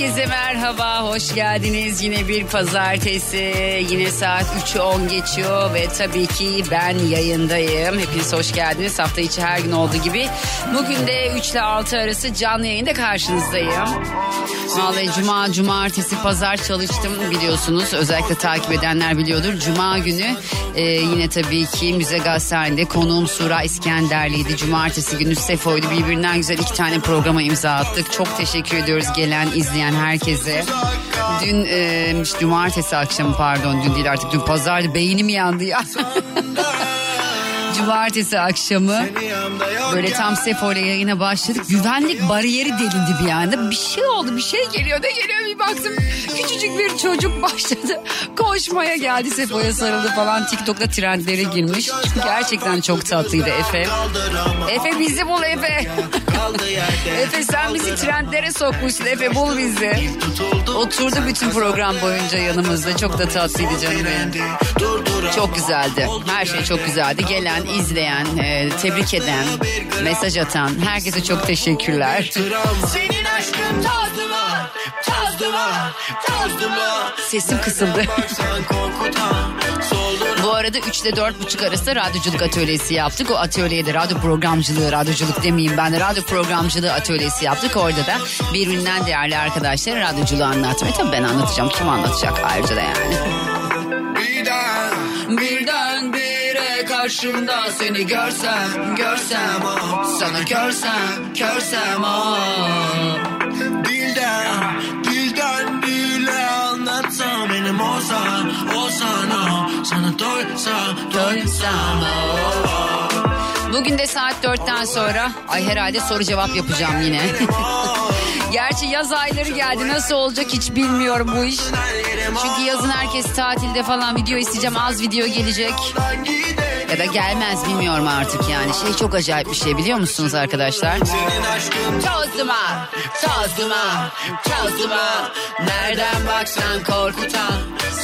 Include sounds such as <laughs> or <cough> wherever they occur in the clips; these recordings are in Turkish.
Herkese merhaba, hoş geldiniz. Yine bir pazartesi, yine saat 3'ü 10 geçiyor ve tabii ki ben yayındayım. Hepiniz hoş geldiniz. Hafta içi her gün olduğu gibi. Bugün de 3 ile 6 arası canlı yayında karşınızdayım. Vallahi cuma, cumartesi, pazar çalıştım biliyorsunuz. Özellikle takip edenler biliyordur. Cuma günü e, yine tabii ki Müze Gazhane'de konuğum Sura İskenderli'ydi. Cumartesi günü Sefo'ydu. Birbirinden güzel iki tane programa imza attık. Çok teşekkür ediyoruz gelen, izleyen herkese. Dün e, cumartesi akşamı pardon dün değil artık dün pazardı beynim yandı ya. <laughs> Cumartesi akşamı böyle tam ile yayına başladık. Güvenlik bariyeri delindi bir anda. Bir şey oldu bir şey geliyor ne geliyor bir baktım. Küçücük bir çocuk başladı. Koşmaya geldi Sefo'ya sarıldı falan. TikTok'ta trendlere girmiş. Gerçekten çok tatlıydı Efe. Efe bizi bul Efe. <laughs> Efe sen bizi trendlere sokmuşsun Efe bul bizi. Oturdu bütün program boyunca yanımızda. Çok da tatlıydı canım benim. Çok güzeldi. Her şey çok güzeldi. Gelen, izleyen, e, tebrik eden, mesaj atan herkese çok teşekkürler. Senin aşkın duman, toz duman. Sesim kısıldı. Bu arada 3 ile 4.30 arası radyoculuk atölyesi yaptık. O atölyede radyo programcılığı, radyoculuk demeyeyim ben de radyo programcılığı atölyesi yaptık. Orada da birbirinden değerli arkadaşlar radyoculuğu anlatmaya. Tabii ben anlatacağım. Kim anlatacak ayrıca da yani. Birden, birden bire karşımda seni görsem, görsem o. Sana görsem, görsem o. Dilden, dilden dile anlatsam benim olsan, olsan o. Sana doysam, doysam o. Bugün de saat 4'ten sonra ay herhalde soru cevap yapacağım yine. <laughs> Gerçi yaz ayları geldi nasıl olacak hiç bilmiyorum bu iş. Çünkü yazın herkes tatilde falan video isteyeceğim az video gelecek. Ya da gelmez bilmiyorum artık yani. Şey çok acayip bir şey biliyor musunuz arkadaşlar? Toz duman, toz duman, toz duman. Nereden baksan korkutan,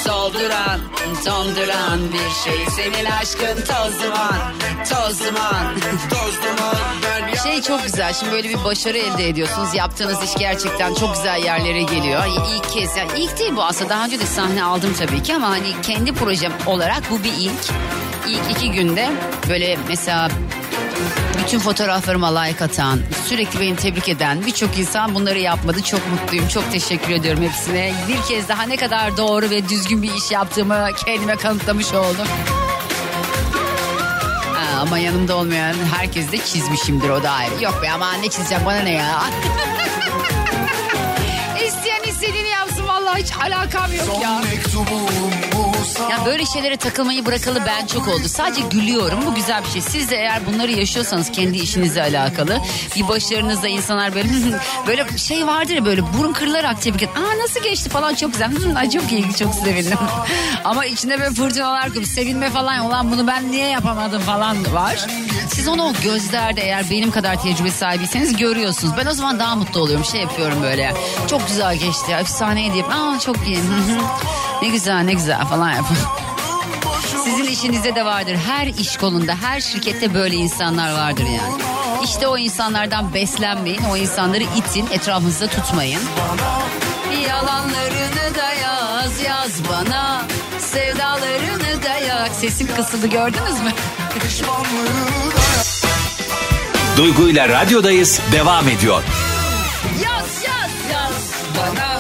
solduran, donduran bir şey. Senin aşkın toz duman, toz Şey çok güzel şimdi böyle bir başarı elde ediyorsunuz. Yaptığınız iş gerçekten çok güzel yerlere geliyor. İlk kez yani ilk değil bu aslında daha önce de sahne aldım tabii ki ama hani kendi projem olarak bu bir ilk. İlk iki günde böyle mesela bütün fotoğraflarıma like atan, sürekli beni tebrik eden birçok insan bunları yapmadı. Çok mutluyum, çok teşekkür ediyorum hepsine. Bir kez daha ne kadar doğru ve düzgün bir iş yaptığımı kendime kanıtlamış oldum. Ha, ama yanımda olmayan herkes de çizmişimdir o da ayrı. Yok be aman ne çizeceğim bana ne ya. <laughs> İsteyen istediğini yapsın vallahi hiç alakam yok ya. mektubum böyle şeylere takılmayı bırakalı ben çok oldu. Sadece gülüyorum bu güzel bir şey. Siz de eğer bunları yaşıyorsanız kendi işinizle alakalı bir başarınızda insanlar böyle <laughs> böyle şey vardır ya böyle burun kırılarak tebrik et. Aa nasıl geçti falan çok güzel. <laughs> Ay çok iyi çok sevindim. <laughs> Ama içinde böyle fırtınalar gibi sevinme falan olan bunu ben niye yapamadım falan var. Siz onu o gözlerde eğer benim kadar tecrübe sahibiyseniz görüyorsunuz. Ben o zaman daha mutlu oluyorum. Şey yapıyorum böyle. Çok güzel geçti. Efsaneydi. Aa çok iyi. Ne güzel ne güzel falan yapın. Sizin işinizde de vardır. Her iş kolunda, her şirkette böyle insanlar vardır yani. İşte o insanlardan beslenmeyin. O insanları itin, etrafınızda tutmayın. Yalanlarını da yaz, yaz bana. Sevdalarını da yak. Sesim kısıldı gördünüz mü? Duygu ile radyodayız devam ediyor. Yaz yaz yaz bana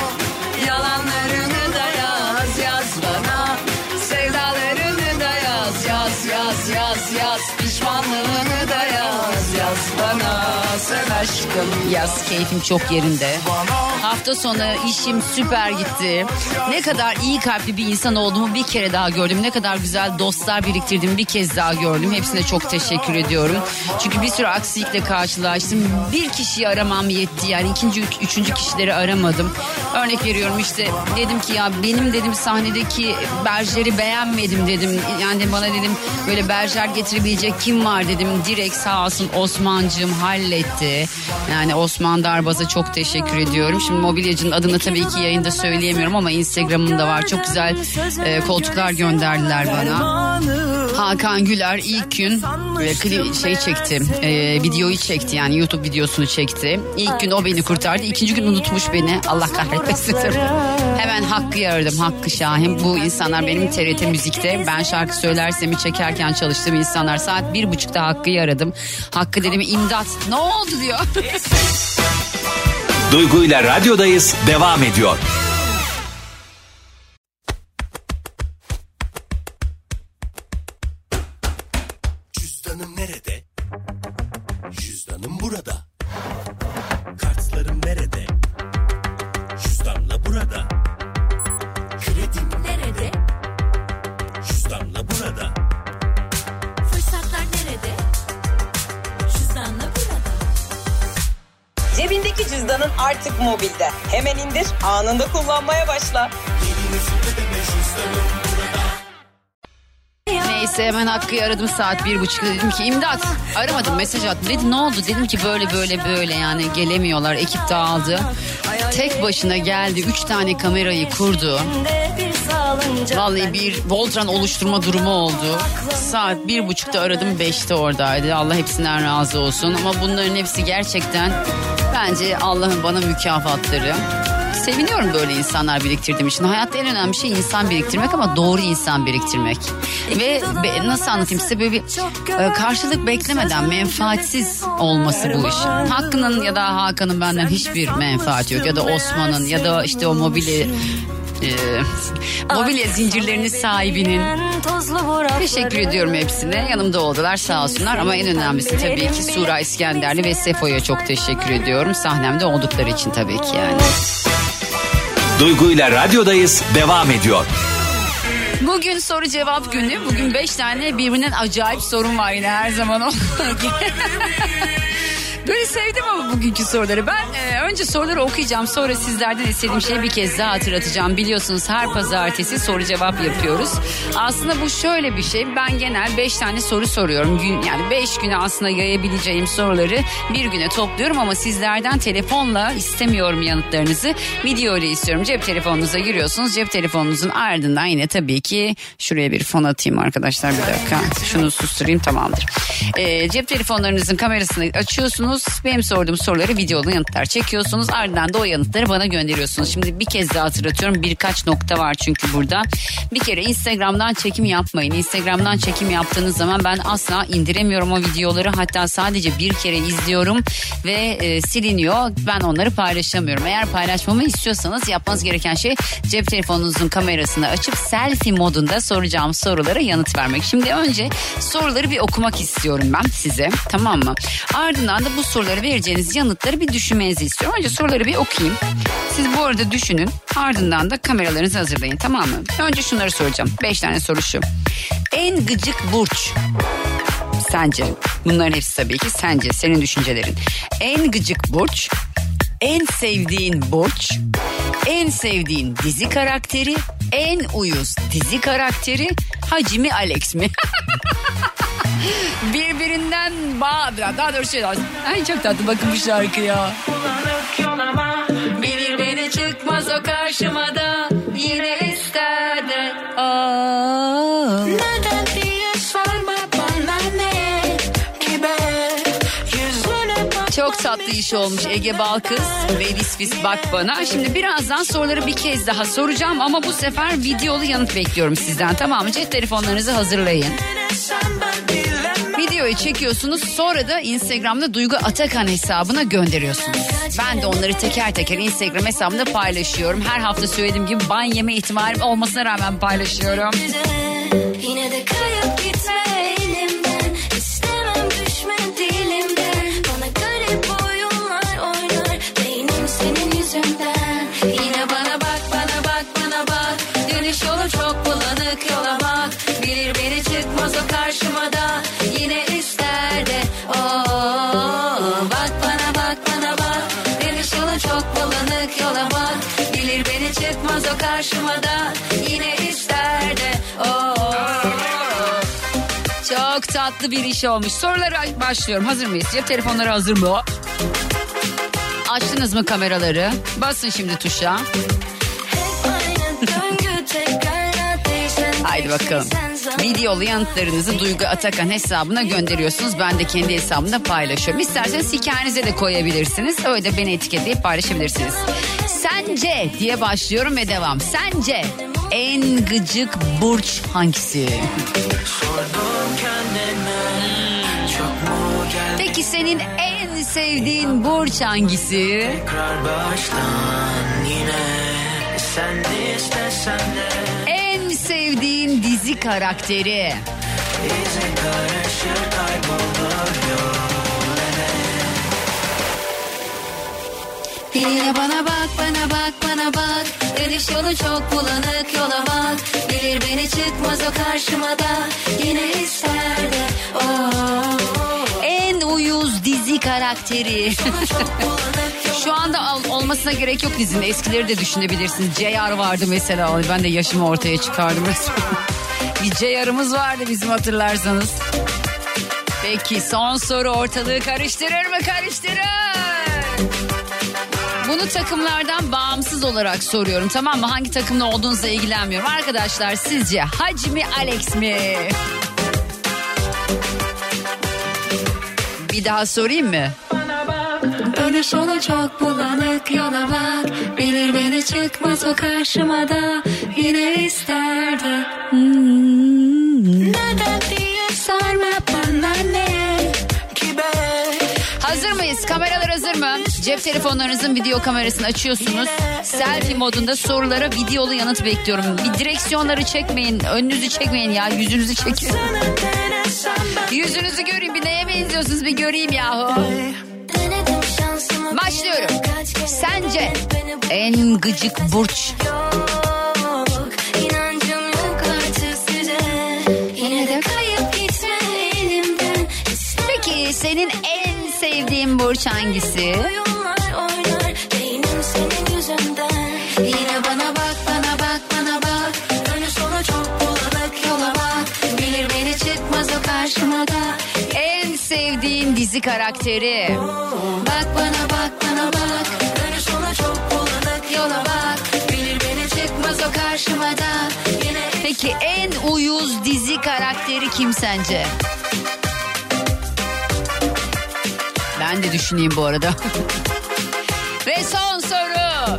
aşkım Yaz keyfim çok yerinde. Hafta sonu işim süper gitti. Ne kadar iyi kalpli bir insan olduğumu bir kere daha gördüm. Ne kadar güzel dostlar biriktirdim bir kez daha gördüm. Hepsine çok teşekkür ediyorum. Çünkü bir sürü aksilikle karşılaştım. Bir kişiyi aramam yetti. Yani ikinci, üç, üçüncü kişileri aramadım. Örnek veriyorum işte dedim ki ya benim dedim sahnedeki berjeri beğenmedim dedim. Yani bana dedim böyle berjer getirebilecek kim var dedim. Direkt sağ olsun Osman'cığım halletti. Yani Osman Darbaz'a çok teşekkür ediyorum. Şimdi mobilyacının adını tabii ki yayında söyleyemiyorum ama Instagram'ımda var. Çok güzel e, koltuklar gönderdiler bana. Hakan Güler ilk gün e, kli, şey çekti. E, videoyu çekti yani YouTube videosunu çekti. İlk gün o beni kurtardı. İkinci gün unutmuş beni. Allah kahretmesin. Hemen Hakkı'yı aradım. Hakkı Şahin. Bu insanlar benim TRT Müzik'te. Ben şarkı söylersemi çekerken çalıştığım insanlar. Saat bir buçukta Hakkı'yı aradım. Hakkı dedim imdat. Ne oldu diyor. Duygu ile radyodayız devam ediyor. Hemen Hakkı'yı aradım saat bir buçukta. Dedim ki imdat. Aramadım mesaj attım. Dedi ne oldu? Dedim ki böyle böyle böyle yani gelemiyorlar ekip dağıldı. Tek başına geldi üç tane kamerayı kurdu. Vallahi bir Voltran oluşturma durumu oldu. Saat bir buçukta aradım beşte oradaydı. Allah hepsinden razı olsun. Ama bunların hepsi gerçekten bence Allah'ın bana mükafatları seviniyorum böyle insanlar biriktirdiğim için. Hayatta en önemli şey insan biriktirmek ama doğru insan biriktirmek. Ve be- nasıl anlatayım size böyle bir e, karşılık beklemeden menfaatsiz olması bu işin. Hakkı'nın ya da Hakan'ın benden hiçbir menfaati yok. Ya da Osman'ın ya da işte o mobilya e, mobilya zincirlerinin sahibinin Teşekkür ediyorum hepsine. Yanımda oldular sağ olsunlar. Ama en önemlisi tabii ki Sura İskenderli ve Sefo'ya çok teşekkür ediyorum. Sahnemde oldukları için tabii ki yani. Duygu ile radyodayız devam ediyor. Bugün soru cevap günü. Bugün beş tane birbirinden acayip sorun var yine her zaman olduğu. <laughs> Böyle sevdim ama bugünkü soruları. Ben e, önce soruları okuyacağım. Sonra sizlerden istediğim şeyi bir kez daha hatırlatacağım. Biliyorsunuz her pazartesi soru cevap yapıyoruz. Aslında bu şöyle bir şey. Ben genel 5 tane soru soruyorum. Gün, yani 5 güne aslında yayabileceğim soruları bir güne topluyorum. Ama sizlerden telefonla istemiyorum yanıtlarınızı. Video ile istiyorum. Cep telefonunuza giriyorsunuz. Cep telefonunuzun ardından yine tabii ki şuraya bir fon atayım arkadaşlar bir dakika. Şunu susturayım tamamdır. E, cep telefonlarınızın kamerasını açıyorsunuz. Benim sorduğum soruları videolu yanıtlar çekiyorsunuz. Ardından da o yanıtları bana gönderiyorsunuz. Şimdi bir kez daha hatırlatıyorum. Birkaç nokta var çünkü burada. Bir kere Instagram'dan çekim yapmayın. Instagram'dan çekim yaptığınız zaman ben asla indiremiyorum o videoları. Hatta sadece bir kere izliyorum ve e, siliniyor. Ben onları paylaşamıyorum. Eğer paylaşmamı istiyorsanız yapmanız gereken şey cep telefonunuzun kamerasını açıp selfie modunda soracağım sorulara yanıt vermek. Şimdi önce soruları bir okumak istiyorum ben size. Tamam mı? Ardından da bu soruları vereceğiniz yanıtları bir düşünmenizi istiyorum. Önce soruları bir okuyayım. Siz bu arada düşünün. Ardından da kameralarınızı hazırlayın tamam mı? Önce şunları soracağım. Beş tane soru şu. En gıcık burç. Sence? Bunların hepsi tabii ki sence. Senin düşüncelerin. En gıcık burç. En sevdiğin burç. En sevdiğin dizi karakteri. En uyuz dizi karakteri. Hacimi Alex mi? <laughs> <laughs> Birbirinden bağ... Daha doğrusu şey. Ay çok tatlı bakın bu şarkı ya. Bilir beni çıkmaz o karşıma da yine ister de. Aa. Neden diye sorma bana ne gibi Yüzüne bak Çok tatlı iş olmuş Ege Balkız ve Visvis Bak Bana. Şimdi birazdan soruları bir kez daha soracağım ama bu sefer videolu yanıt bekliyorum sizden tamam mı? Cep telefonlarınızı hazırlayın. sen ben Videoyu çekiyorsunuz sonra da Instagram'da Duygu Atakan hesabına gönderiyorsunuz. Ben de onları teker teker Instagram hesabımda paylaşıyorum. Her hafta söylediğim gibi ban yeme ihtimalim olmasına rağmen paylaşıyorum. Yine de kayıp gitme karşıma da yine ister de oh. Çok tatlı bir iş olmuş. Sorulara başlıyorum. Hazır mıyız? Cep telefonları hazır mı? Açtınız mı kameraları? Basın şimdi tuşa. <laughs> Haydi bakalım. Videolu yanıtlarınızı Duygu Atakan hesabına gönderiyorsunuz. Ben de kendi hesabımda paylaşıyorum. İsterseniz hikayenize de koyabilirsiniz. Öyle de beni etiketleyip paylaşabilirsiniz. Sence diye başlıyorum ve devam. Sence en gıcık burç hangisi? Peki senin en sevdiğin burç hangisi? En sevdiğin dizi karakteri? izin karışır kaybolur Yine bana bak bana bak bana bak. Dönüş yolu çok bulanık yola bak. Bilir beni çıkmaz o karşıma da. Yine ister de oh. En uyuz dizi karakteri. Şu anda al- olmasına gerek yok dizinin. Eskileri de düşünebilirsiniz. JR vardı mesela. Ben de yaşımı ortaya çıkardım <laughs> Bir JR'ımız vardı bizim hatırlarsanız. Peki son soru ortalığı karıştırır mı? Karıştırır bunu takımlardan bağımsız olarak soruyorum tamam mı? Hangi takımda olduğunuzla ilgilenmiyorum. Arkadaşlar sizce Hacı mi Alex mi? Bir daha sorayım mı? Dönüş çok bulanık yola bak Bilir beni çıkmaz o karşıma da Yine isterdi Hmm. Neden diye sorma Hazır mıyız? Kameralar hazır mı? Cep telefonlarınızın video kamerasını açıyorsunuz. Selfie modunda sorulara videolu yanıt bekliyorum. Bir direksiyonları çekmeyin, önünüzü çekmeyin ya, yüzünüzü çekin. Yüzünüzü göreyim, bir neye benziyorsunuz bir göreyim yahu. Başlıyorum. Sence en gıcık burç karşıma da. En sevdiğin dizi karakteri? Bak bana bak bana bak. Dönüş sonu çok bulanık yola bak. Bilir beni çıkmaz o karşıma da. Yine Peki en uyuz dizi karakteri kim sence? Ben de düşüneyim bu arada. <laughs> Ve son soru.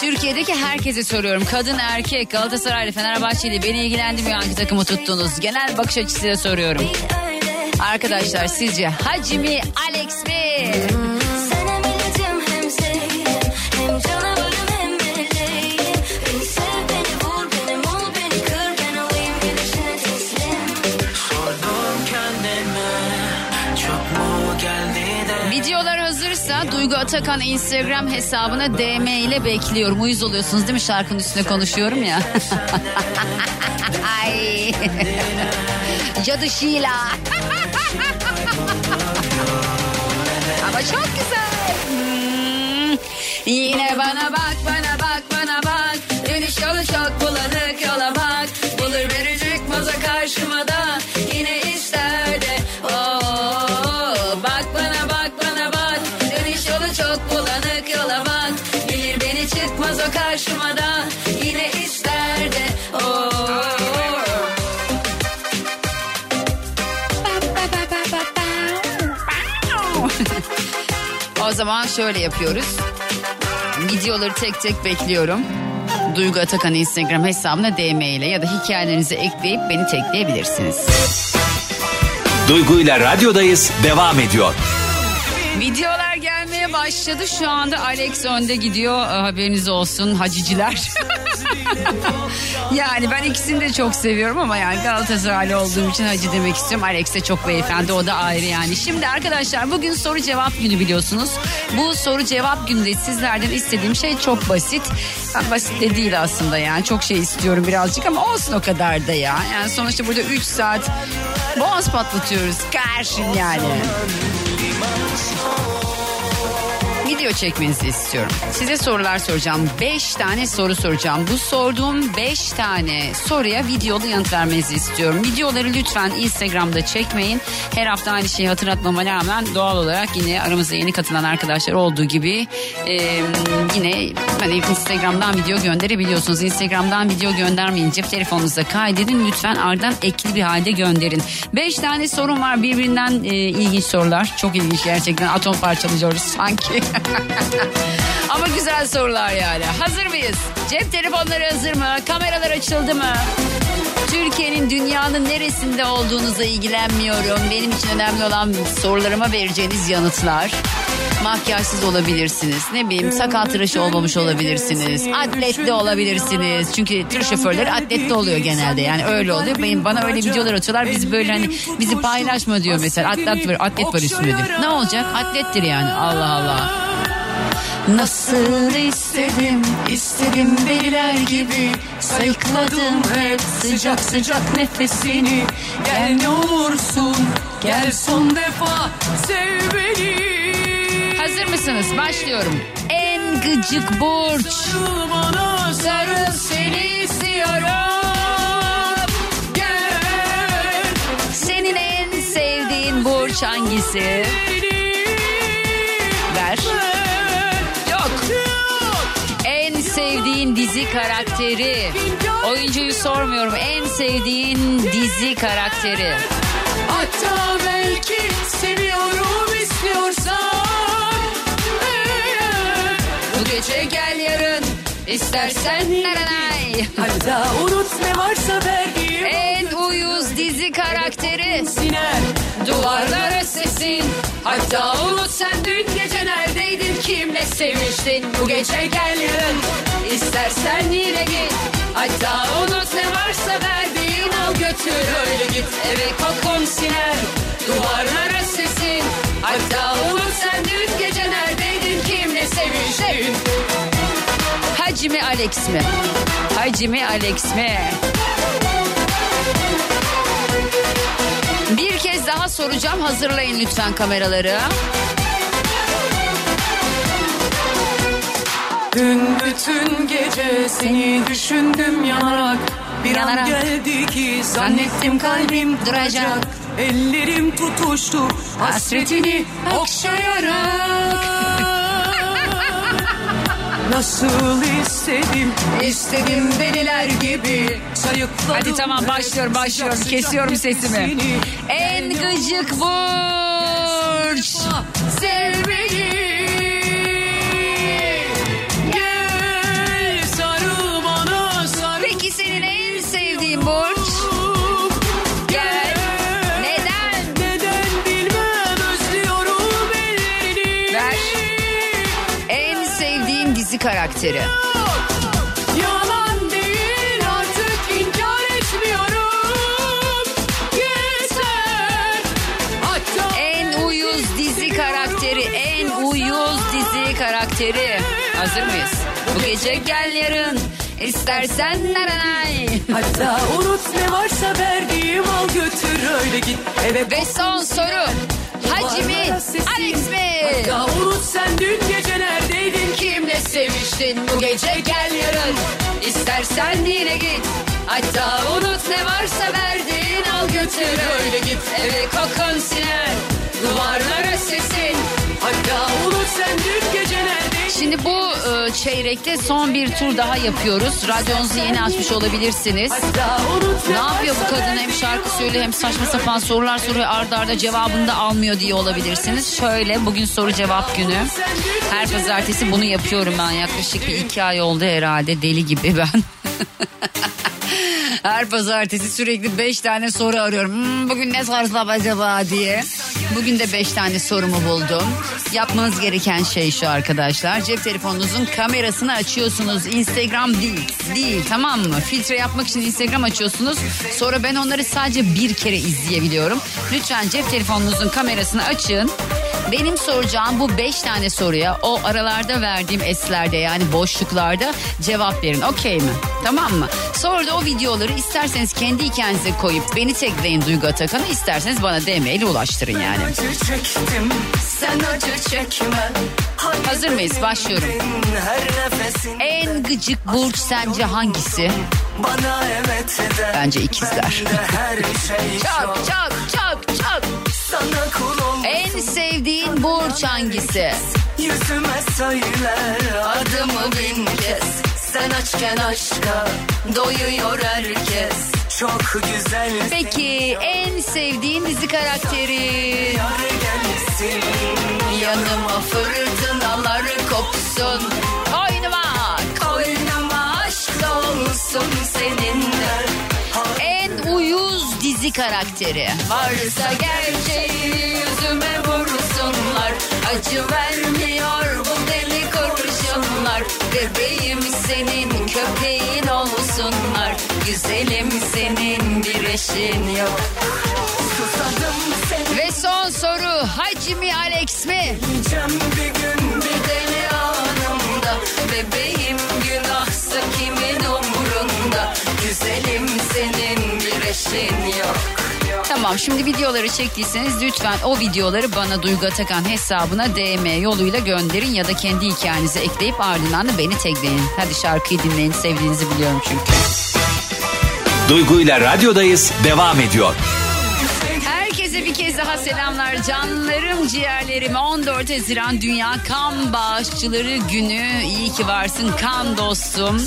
Türkiye'deki herkese soruyorum. Kadın, erkek, Galatasaraylı, Fenerbahçeli beni ilgilendirmiyor hangi takımı tuttunuz. Genel bakış açısıyla soruyorum. Arkadaşlar sizce Hacı Alex mi? Duygu Atakan Instagram hesabına DM ile bekliyorum. Uyuz oluyorsunuz değil mi şarkının üstüne konuşuyorum ya. <laughs> Ay. <laughs> Cadı Şila. <laughs> Ama çok güzel. Hmm. Yine bana bak bana bak bana bak. Dönüş yolu çok bulanık yola bak. Bulur çıkmaz o karşıma O zaman şöyle yapıyoruz. Videoları tek tek bekliyorum. Duygu Atakan Instagram hesabına DM ile ya da hikayelerinizi ekleyip beni tekleyebilirsiniz. Duygu ile radyodayız devam ediyor. Videolar gelmeye başladı. Şu anda Alex önde gidiyor. Haberiniz olsun haciciler. <laughs> <laughs> yani ben ikisini de çok seviyorum ama yani Galatasaraylı olduğum için hacı demek istiyorum. Alex de çok beyefendi o da ayrı yani. Şimdi arkadaşlar bugün soru cevap günü biliyorsunuz. Bu soru cevap gününde sizlerden istediğim şey çok basit. Ha, basit de değil aslında yani çok şey istiyorum birazcık ama olsun o kadar da ya. Yani sonuçta burada 3 saat boğaz patlatıyoruz. Karşın yani. Video çekmenizi istiyorum. Size sorular soracağım. 5 tane soru soracağım. Bu sorduğum 5 tane soruya videolu yanıt vermenizi istiyorum. Videoları lütfen Instagram'da çekmeyin. Her hafta aynı şeyi hatırlatmama rağmen doğal olarak yine aramızda yeni katılan arkadaşlar olduğu gibi e, yine hani Instagram'dan video gönderebiliyorsunuz. Instagram'dan video göndermeyin. Cep telefonunuza kaydedin. Lütfen ardından ekli bir halde gönderin. 5 tane sorun var birbirinden e, ilginç sorular. Çok ilginç gerçekten. Atom parçalıyoruz sanki. <laughs> <laughs> Ama güzel sorular yani. Hazır mıyız? Cep telefonları hazır mı? Kameralar açıldı mı? Türkiye'nin dünyanın neresinde olduğunuza ilgilenmiyorum. Benim için önemli olan sorularıma vereceğiniz yanıtlar. Makyajsız olabilirsiniz. Ne bileyim sakal tıraşı olmamış olabilirsiniz. Atletli olabilirsiniz. Çünkü tır şoförleri atletli oluyor genelde. Yani öyle oluyor. Benim, bana öyle videolar atıyorlar. Biz böyle hani bizi paylaşma diyor mesela. Atlet var, atlet var üstünde. Ne olacak? Atlettir yani. Allah Allah. Nasıl istedim, istedim deliler gibi Sayıkladım hep sıcak sıcak nefesini Gel ne olursun, gel son defa sev beni Hazır mısınız? Başlıyorum. En gıcık burç. Bana sarıl seni istiyorum. Gel. Senin en sevdiğin burç hangisi? Sevdiğin dizi karakteri. Oyuncuyu sormuyorum. En sevdiğin dizi karakteri. Hatta belki seviyorum istiyorsan. Bu gece gel yarın istersen naranay. Hatta unut ne varsa verdiğim En uyuz dizi karakteri. siner Duvarlara sesin Hatta unut sen dün gece neredeydin Kimle sevmiştin Bu gece gel yarın İstersen yine git Hatta unut ne varsa verdiğin Al götür öyle git Eve kokun siner Duvarlara sesin Hatta unut sen dün gece neredeydin Kimle sevmiştin Hacı mı Alex mi? Hacı mı Alex mi? Bir kez daha soracağım. Hazırlayın lütfen kameraları. Dün bütün gece seni düşündüm yanarak. Bir Yanarak. an geldi ki zannettim kalbim duracak. Ellerim tutuştu hasretini okşayarak. Nasıl istedim? İstedim deliler gibi. Sayıkladım Hadi tamam başlıyorum başlıyorum. Kesiyorum sesimi. En gıcık burç. Sev karakteri. En uyuz dizi karakteri. En uyuz dizi karakteri. Hazır mıyız? Bu gece gel yarın. İstersen naranay. Hatta unut ne varsa verdiğim al götür öyle git eve Ve son soru. Hacı mi? Alex mi? Hatta unut sen dün gece neredeydin Kimle seviştin? Bu gece gel yarın. İstersen yine git. Hatta unut ne varsa verdiğin al götür öyle git. Eve kokun siner Duvarlara sesin. Hatta unut sen dün gece neredeydin Şimdi bu e, çeyrekte son bir tur daha yapıyoruz. Radyonuzu yeni açmış olabilirsiniz. Ne yapıyor bu kadın hem şarkı söylüyor hem saçma sapan sorular soruyor arda arda cevabını da almıyor diye olabilirsiniz. Şöyle bugün soru cevap günü. Her pazartesi bunu yapıyorum ben yaklaşık bir iki ay oldu herhalde deli gibi ben. <laughs> Her pazartesi sürekli beş tane soru arıyorum. Hmm, bugün ne sorsam acaba diye. Bugün de beş tane sorumu buldum. Yapmanız gereken şey şu arkadaşlar. Cep telefonunuzun kamerasını açıyorsunuz. Instagram değil, değil tamam mı? Filtre yapmak için Instagram açıyorsunuz. Sonra ben onları sadece bir kere izleyebiliyorum. Lütfen cep telefonunuzun kamerasını açın. Benim soracağım bu beş tane soruya o aralarda verdiğim eslerde yani boşluklarda cevap verin. Okey mi? Tamam mı? Sonra da o videoları isterseniz kendi hikayenize koyup beni tekleyin Duygu Atakan'ı isterseniz bana DM ile ulaştırın yani. Acı çektim sen acı çekme Hazır mıyız? Başlıyorum. En gıcık burç sence hangisi? bana evet de Bence ikizler. Şey <laughs> Çok çok çok çok. En sevdiğin burç hangisi? Yüzüme söyler adımı bin kez Sen açken aşka doyuyor herkes Çok güzel Peki en sevdiğin dizi karakteri? Yar gelsin Yanıma fırtınalar kopsun. Oynamak. Koynuma aşk olsun seninle En uyuz dizi karakteri. Varsa gerçeği yüzüme vursunlar. Acı vermiyor bu deli kurşunlar. Bebeğim senin köpeğin olsunlar. Güzelim senin bir eşin yok. Soru Hacı mi Alex mi? Bir gün bir deli anımda Bebeğim günahsa kimin umrunda Güzelim senin bir eşin yok Tamam şimdi videoları çektiyseniz lütfen o videoları bana Duygu Atakan hesabına DM yoluyla gönderin ya da kendi hikayenize ekleyip ardından da beni tagleyin. Hadi şarkıyı dinleyin sevdiğinizi biliyorum çünkü. Duygu ile radyodayız devam ediyor. Herkese bir kez daha selamlar. Canlarım ciğerlerim. 14 Haziran Dünya Kan Bağışçıları Günü. İyi ki varsın kan dostum.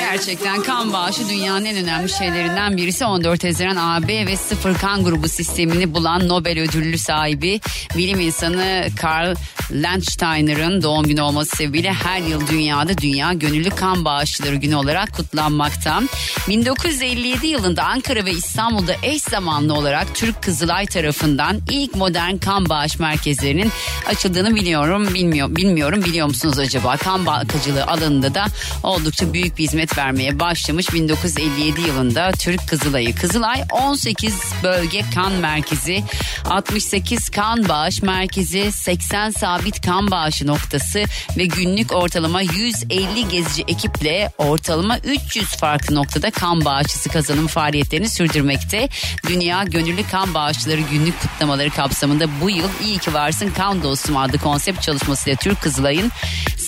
Gerçekten kan bağışı dünyanın en önemli şeylerinden birisi. 14 Haziran AB ve sıfır kan grubu sistemini bulan Nobel ödüllü sahibi bilim insanı Karl Landsteiner'ın doğum günü olması sebebiyle her yıl dünyada Dünya Gönüllü Kan Bağışçıları Günü olarak kutlanmakta. 1957 yılında Ankara ve İstanbul'da eş zamanlı olarak Türk Kızılay tarafından ilk modern kan bağış merkezlerinin açıldığını biliyorum. Bilmiyor, bilmiyorum biliyor musunuz acaba? Kan bankacılığı alanında da oldukça büyük bir hizmet vermeye başlamış. 1957 yılında Türk Kızılay'ı. Kızılay 18 bölge kan merkezi, 68 kan bağış merkezi, 80 sabit kan bağışı noktası ve günlük ortalama 150 gezici ekiple ortalama 300 farklı noktada kan bağışçısı kazanım faaliyetlerini sürdürmekte. Dünya Gönüllü Kan Bağışçıları günlük kutlamaları kapsamında bu yıl İyi ki varsın kan dostum adlı konsept çalışmasıyla Türk Kızılay'ın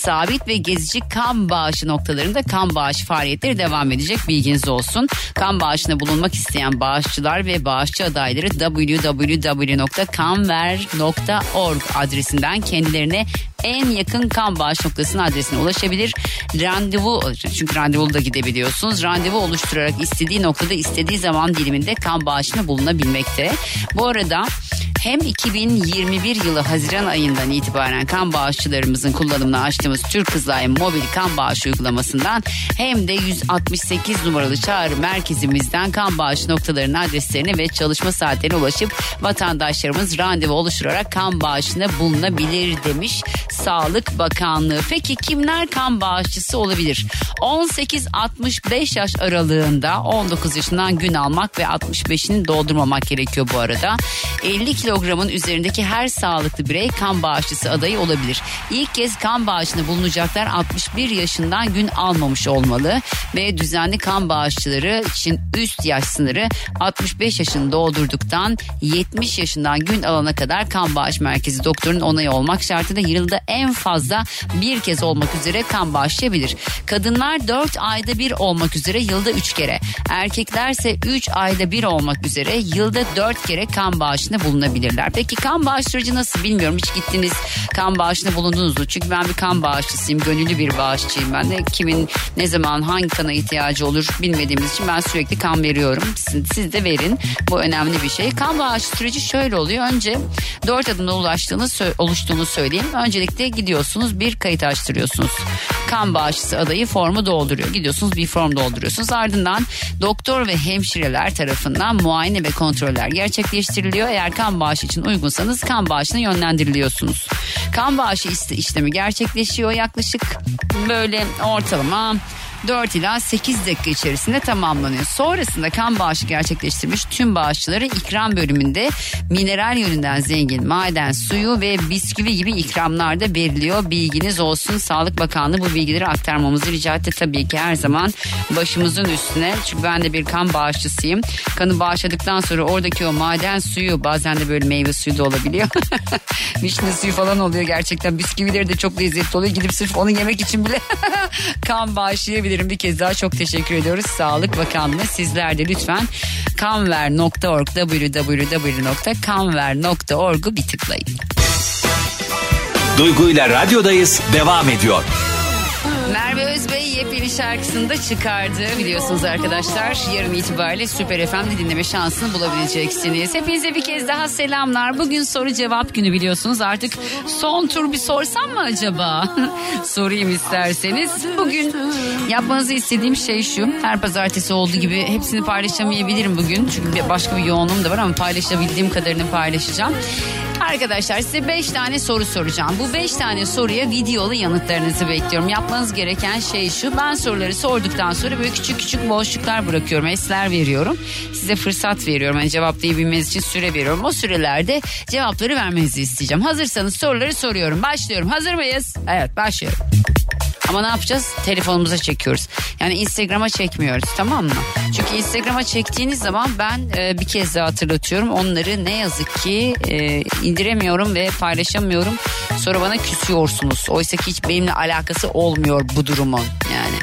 sabit ve gezici kan bağışı noktalarında kan bağış faaliyetleri devam edecek bilginiz olsun. Kan bağışına bulunmak isteyen bağışçılar ve bağışçı adayları www.kanver.org adresinden kendilerine en yakın kan bağış noktasının adresine ulaşabilir. Randevu çünkü randevulu da gidebiliyorsunuz. Randevu oluşturarak istediği noktada istediği zaman diliminde kan bağışına bulunabilmekte. Bu arada hem 2021 yılı Haziran ayından itibaren kan bağışçılarımızın kullanımına açtığımız Türk Kızılay mobil kan bağış uygulamasından hem de 168 numaralı çağrı merkezimizden kan bağış noktalarının adreslerine ve çalışma saatlerine ulaşıp vatandaşlarımız randevu oluşturarak kan bağışına bulunabilir demiş Sağlık Bakanlığı. Peki kimler kan bağışçısı olabilir? 18-65 yaş aralığında 19 yaşından gün almak ve 65'ini doldurmamak gerekiyor bu arada. 50 kilogramın üzerindeki her sağlıklı birey kan bağışçısı adayı olabilir. İlk kez kan bağışına bulunacaklar 61 yaşından gün almamış olmalı ve düzenli kan bağışçıları için üst yaş sınırı 65 yaşını doldurduktan 70 yaşından gün alana kadar kan bağış merkezi doktorun onayı olmak şartıyla yılda en fazla bir kez olmak üzere kan bağışlayabilir. Kadınlar 4 ayda bir olmak üzere yılda 3 kere. Erkeklerse 3 ayda bir olmak üzere yılda 4 kere kan bağışında bulunabilirler. Peki kan bağıştırıcı nasıl bilmiyorum. Hiç gittiniz kan bağışında bulundunuz mu? Çünkü ben bir kan bağışçısıyım. Gönüllü bir bağışçıyım ben de. Kimin ne zaman hangi kana ihtiyacı olur bilmediğimiz için ben sürekli kan veriyorum. Siz, siz de verin. Bu önemli bir şey. Kan bağışı süreci şöyle oluyor. Önce 4 adımda ulaştığını, oluştuğunu söyleyeyim. Öncelikle gidiyorsunuz bir kayıt açtırıyorsunuz. Kan bağışçısı adayı formu dolduruyor. Gidiyorsunuz bir form dolduruyorsunuz. Ardından doktor ve hemşireler tarafından muayene ve kontroller gerçekleştiriliyor. Eğer kan bağışı için uygunsanız kan bağışına yönlendiriliyorsunuz. Kan bağışı işlemi gerçekleşiyor yaklaşık böyle ortalama 4 ila 8 dakika içerisinde tamamlanıyor. Sonrasında kan bağışı gerçekleştirmiş tüm bağışçıları ikram bölümünde mineral yönünden zengin maden suyu ve bisküvi gibi ikramlar da veriliyor. Bilginiz olsun. Sağlık Bakanlığı bu bilgileri aktarmamızı rica etti tabii ki her zaman başımızın üstüne. Çünkü ben de bir kan bağışçısıyım. Kanı bağışladıktan sonra oradaki o maden suyu bazen de böyle meyve suyu da olabiliyor. <laughs> Vişne suyu falan oluyor gerçekten. Bisküvileri de çok lezzetli oluyor. Gidip sırf onu yemek için bile <laughs> kan bağışlayabilirim. Bir kez daha çok teşekkür ediyoruz. Sağlık Bakanlığı sizler de lütfen kanver.org www.kanver.org'u bir tıklayın. Duygu ile radyodayız devam ediyor. Yepyeni şarkısını da çıkardı biliyorsunuz arkadaşlar. Yarın itibariyle Süper FM'de dinleme şansını bulabileceksiniz. Hepinize bir kez daha selamlar. Bugün soru cevap günü biliyorsunuz. Artık son tur bir sorsam mı acaba? <laughs> Sorayım isterseniz. Bugün yapmanızı istediğim şey şu. Her pazartesi olduğu gibi hepsini paylaşamayabilirim bugün. Çünkü başka bir yoğunluğum da var ama paylaşabildiğim kadarını paylaşacağım. Arkadaşlar size 5 tane soru soracağım. Bu 5 tane soruya videolu yanıtlarınızı bekliyorum. Yapmanız gereken şey şu. Ben soruları sorduktan sonra böyle küçük küçük boşluklar bırakıyorum. Esler veriyorum. Size fırsat veriyorum. Hani cevaplayabilmeniz için süre veriyorum. O sürelerde cevapları vermenizi isteyeceğim. Hazırsanız soruları soruyorum. Başlıyorum. Hazır mıyız? Evet başlıyorum. Ama ne yapacağız? Telefonumuza çekiyoruz. Yani Instagram'a çekmiyoruz tamam mı? Çünkü Instagram'a çektiğiniz zaman ben e, bir kez daha hatırlatıyorum. Onları ne yazık ki e, indiremiyorum ve paylaşamıyorum. Sonra bana küsüyorsunuz. Oysa ki hiç benimle alakası olmuyor bu durumun yani.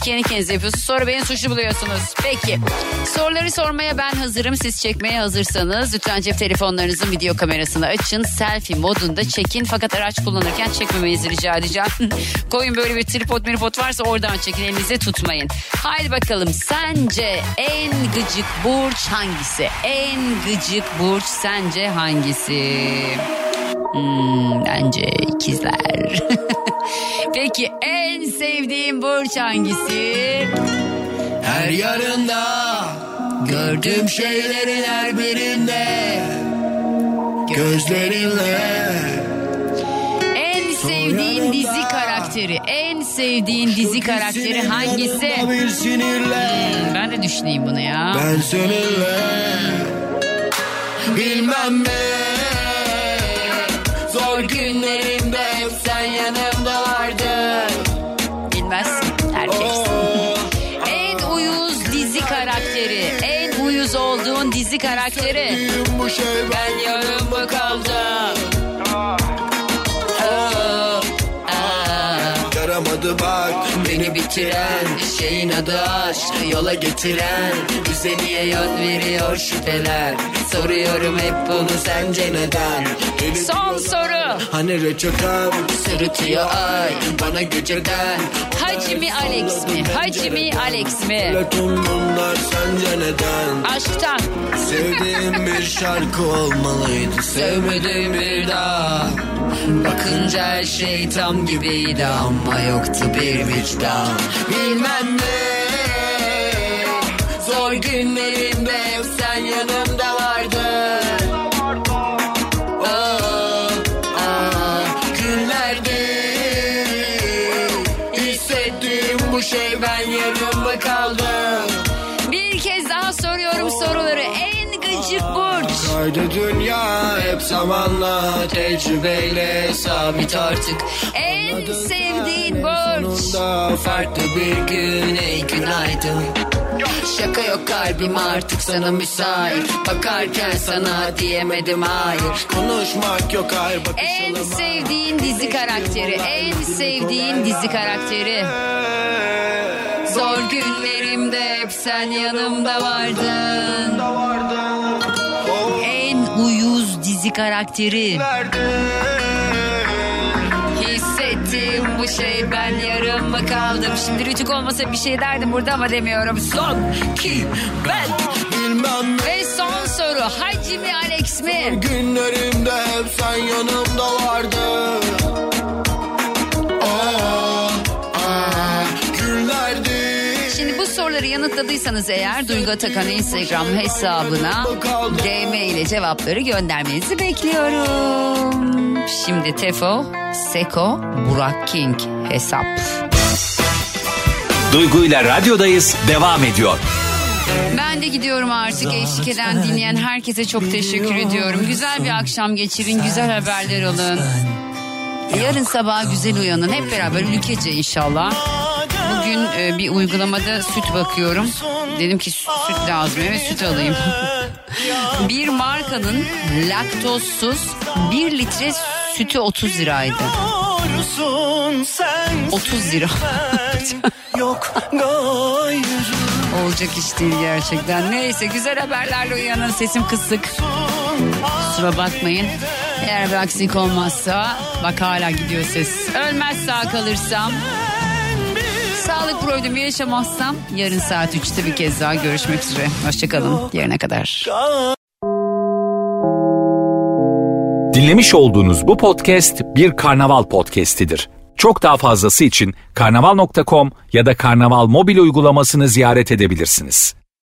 Siz kendi kendinize yapıyorsunuz sonra beni suçlu buluyorsunuz. Peki soruları sormaya ben hazırım. Siz çekmeye hazırsanız lütfen cep telefonlarınızın video kamerasını açın. Selfie modunda çekin. Fakat araç kullanırken çekmemenizi rica edeceğim. <laughs> Koyun böyle bir tripod miripod varsa oradan çekin elinize tutmayın. Haydi bakalım sence en gıcık burç hangisi? En gıcık burç sence hangisi? Hmm, bence ikizler. <laughs> Peki en sevdiğin burç hangisi? Her yarında gördüğüm şeylerin her birinde gözlerinle En sevdiğin dizi karakteri. En sevdiğin dizi karakteri hangisi? Bir sinirle Hmm, ben de düşüneyim bunu ya. ben seninle bilmem ne zor günlerimde dizi karakteri. bu şey ben yanımda kaldım. Yaramadı bak. Beni bitiren Şeyin adı aşk yola getiren. Bize niye yön veriyor şüpheler? Soruyorum hep bunu sence neden? Deli Son soru. Hani reçeten Sırıtıyor ay bana geceden Hacmi Alex mi? Alex mi? Böyle tüm bunlar sence neden Aşktan. Sevdiğim bir şarkı olmalıydı Sevmediğim bir daha Bakınca her şey tam gibiydi Ama yoktu bir vicdan Bilmem ne Zor günlerimde zamanla tecrübeyle sabit artık En sevdiğin burç. Sonunda farklı bir gün ey günaydın Şaka yok kalbim artık sana müsait Bakarken sana diyemedim hayır Konuşmak yok hayır En bakışalım sevdiğin dizi karakteri. En sevdiğin dizi karakteri. Zor günlerimde hep sen yanımda vardın. En uyuz dizi karakteri. Hissettim bu şey ben yarım mı kaldım. Şimdi rütük olmasa bir şey derdim burada ama demiyorum. Son ki ben. Bilmem ne Ve son soru Hacmi Alex mi? günlerimde hep sen yanımda vardın soruları yanıtladıysanız eğer Duygu Atakan Instagram hesabına DM ile cevapları göndermenizi bekliyorum. Şimdi Tefo, Seko, Burak King hesap. Duygu ile radyodayız devam ediyor. Ben de gidiyorum artık eşlik eden dinleyen herkese çok teşekkür ediyorum. Güzel bir akşam geçirin, güzel haberler alın. Yarın sabah güzel uyanın. Hep beraber ülkece inşallah. Bugün e, bir uygulamada süt bakıyorum. Dedim ki süt lazım eve süt alayım. <laughs> bir markanın laktozsuz 1 litre sütü 30 liraydı. 30 lira. <laughs> Yok Olacak iş değil gerçekten. Neyse güzel haberlerle uyanın sesim kısık. Kusura bakmayın. Eğer bir aksilik olmazsa bak hala gidiyor ses. Ölmez sağ kalırsam. Sağlık problemi yaşamazsam yarın saat 3'te bir kez daha görüşmek üzere. Hoşçakalın. Yarına kadar. Dinlemiş olduğunuz bu podcast bir karnaval podcastidir. Çok daha fazlası için karnaval.com ya da karnaval mobil uygulamasını ziyaret edebilirsiniz.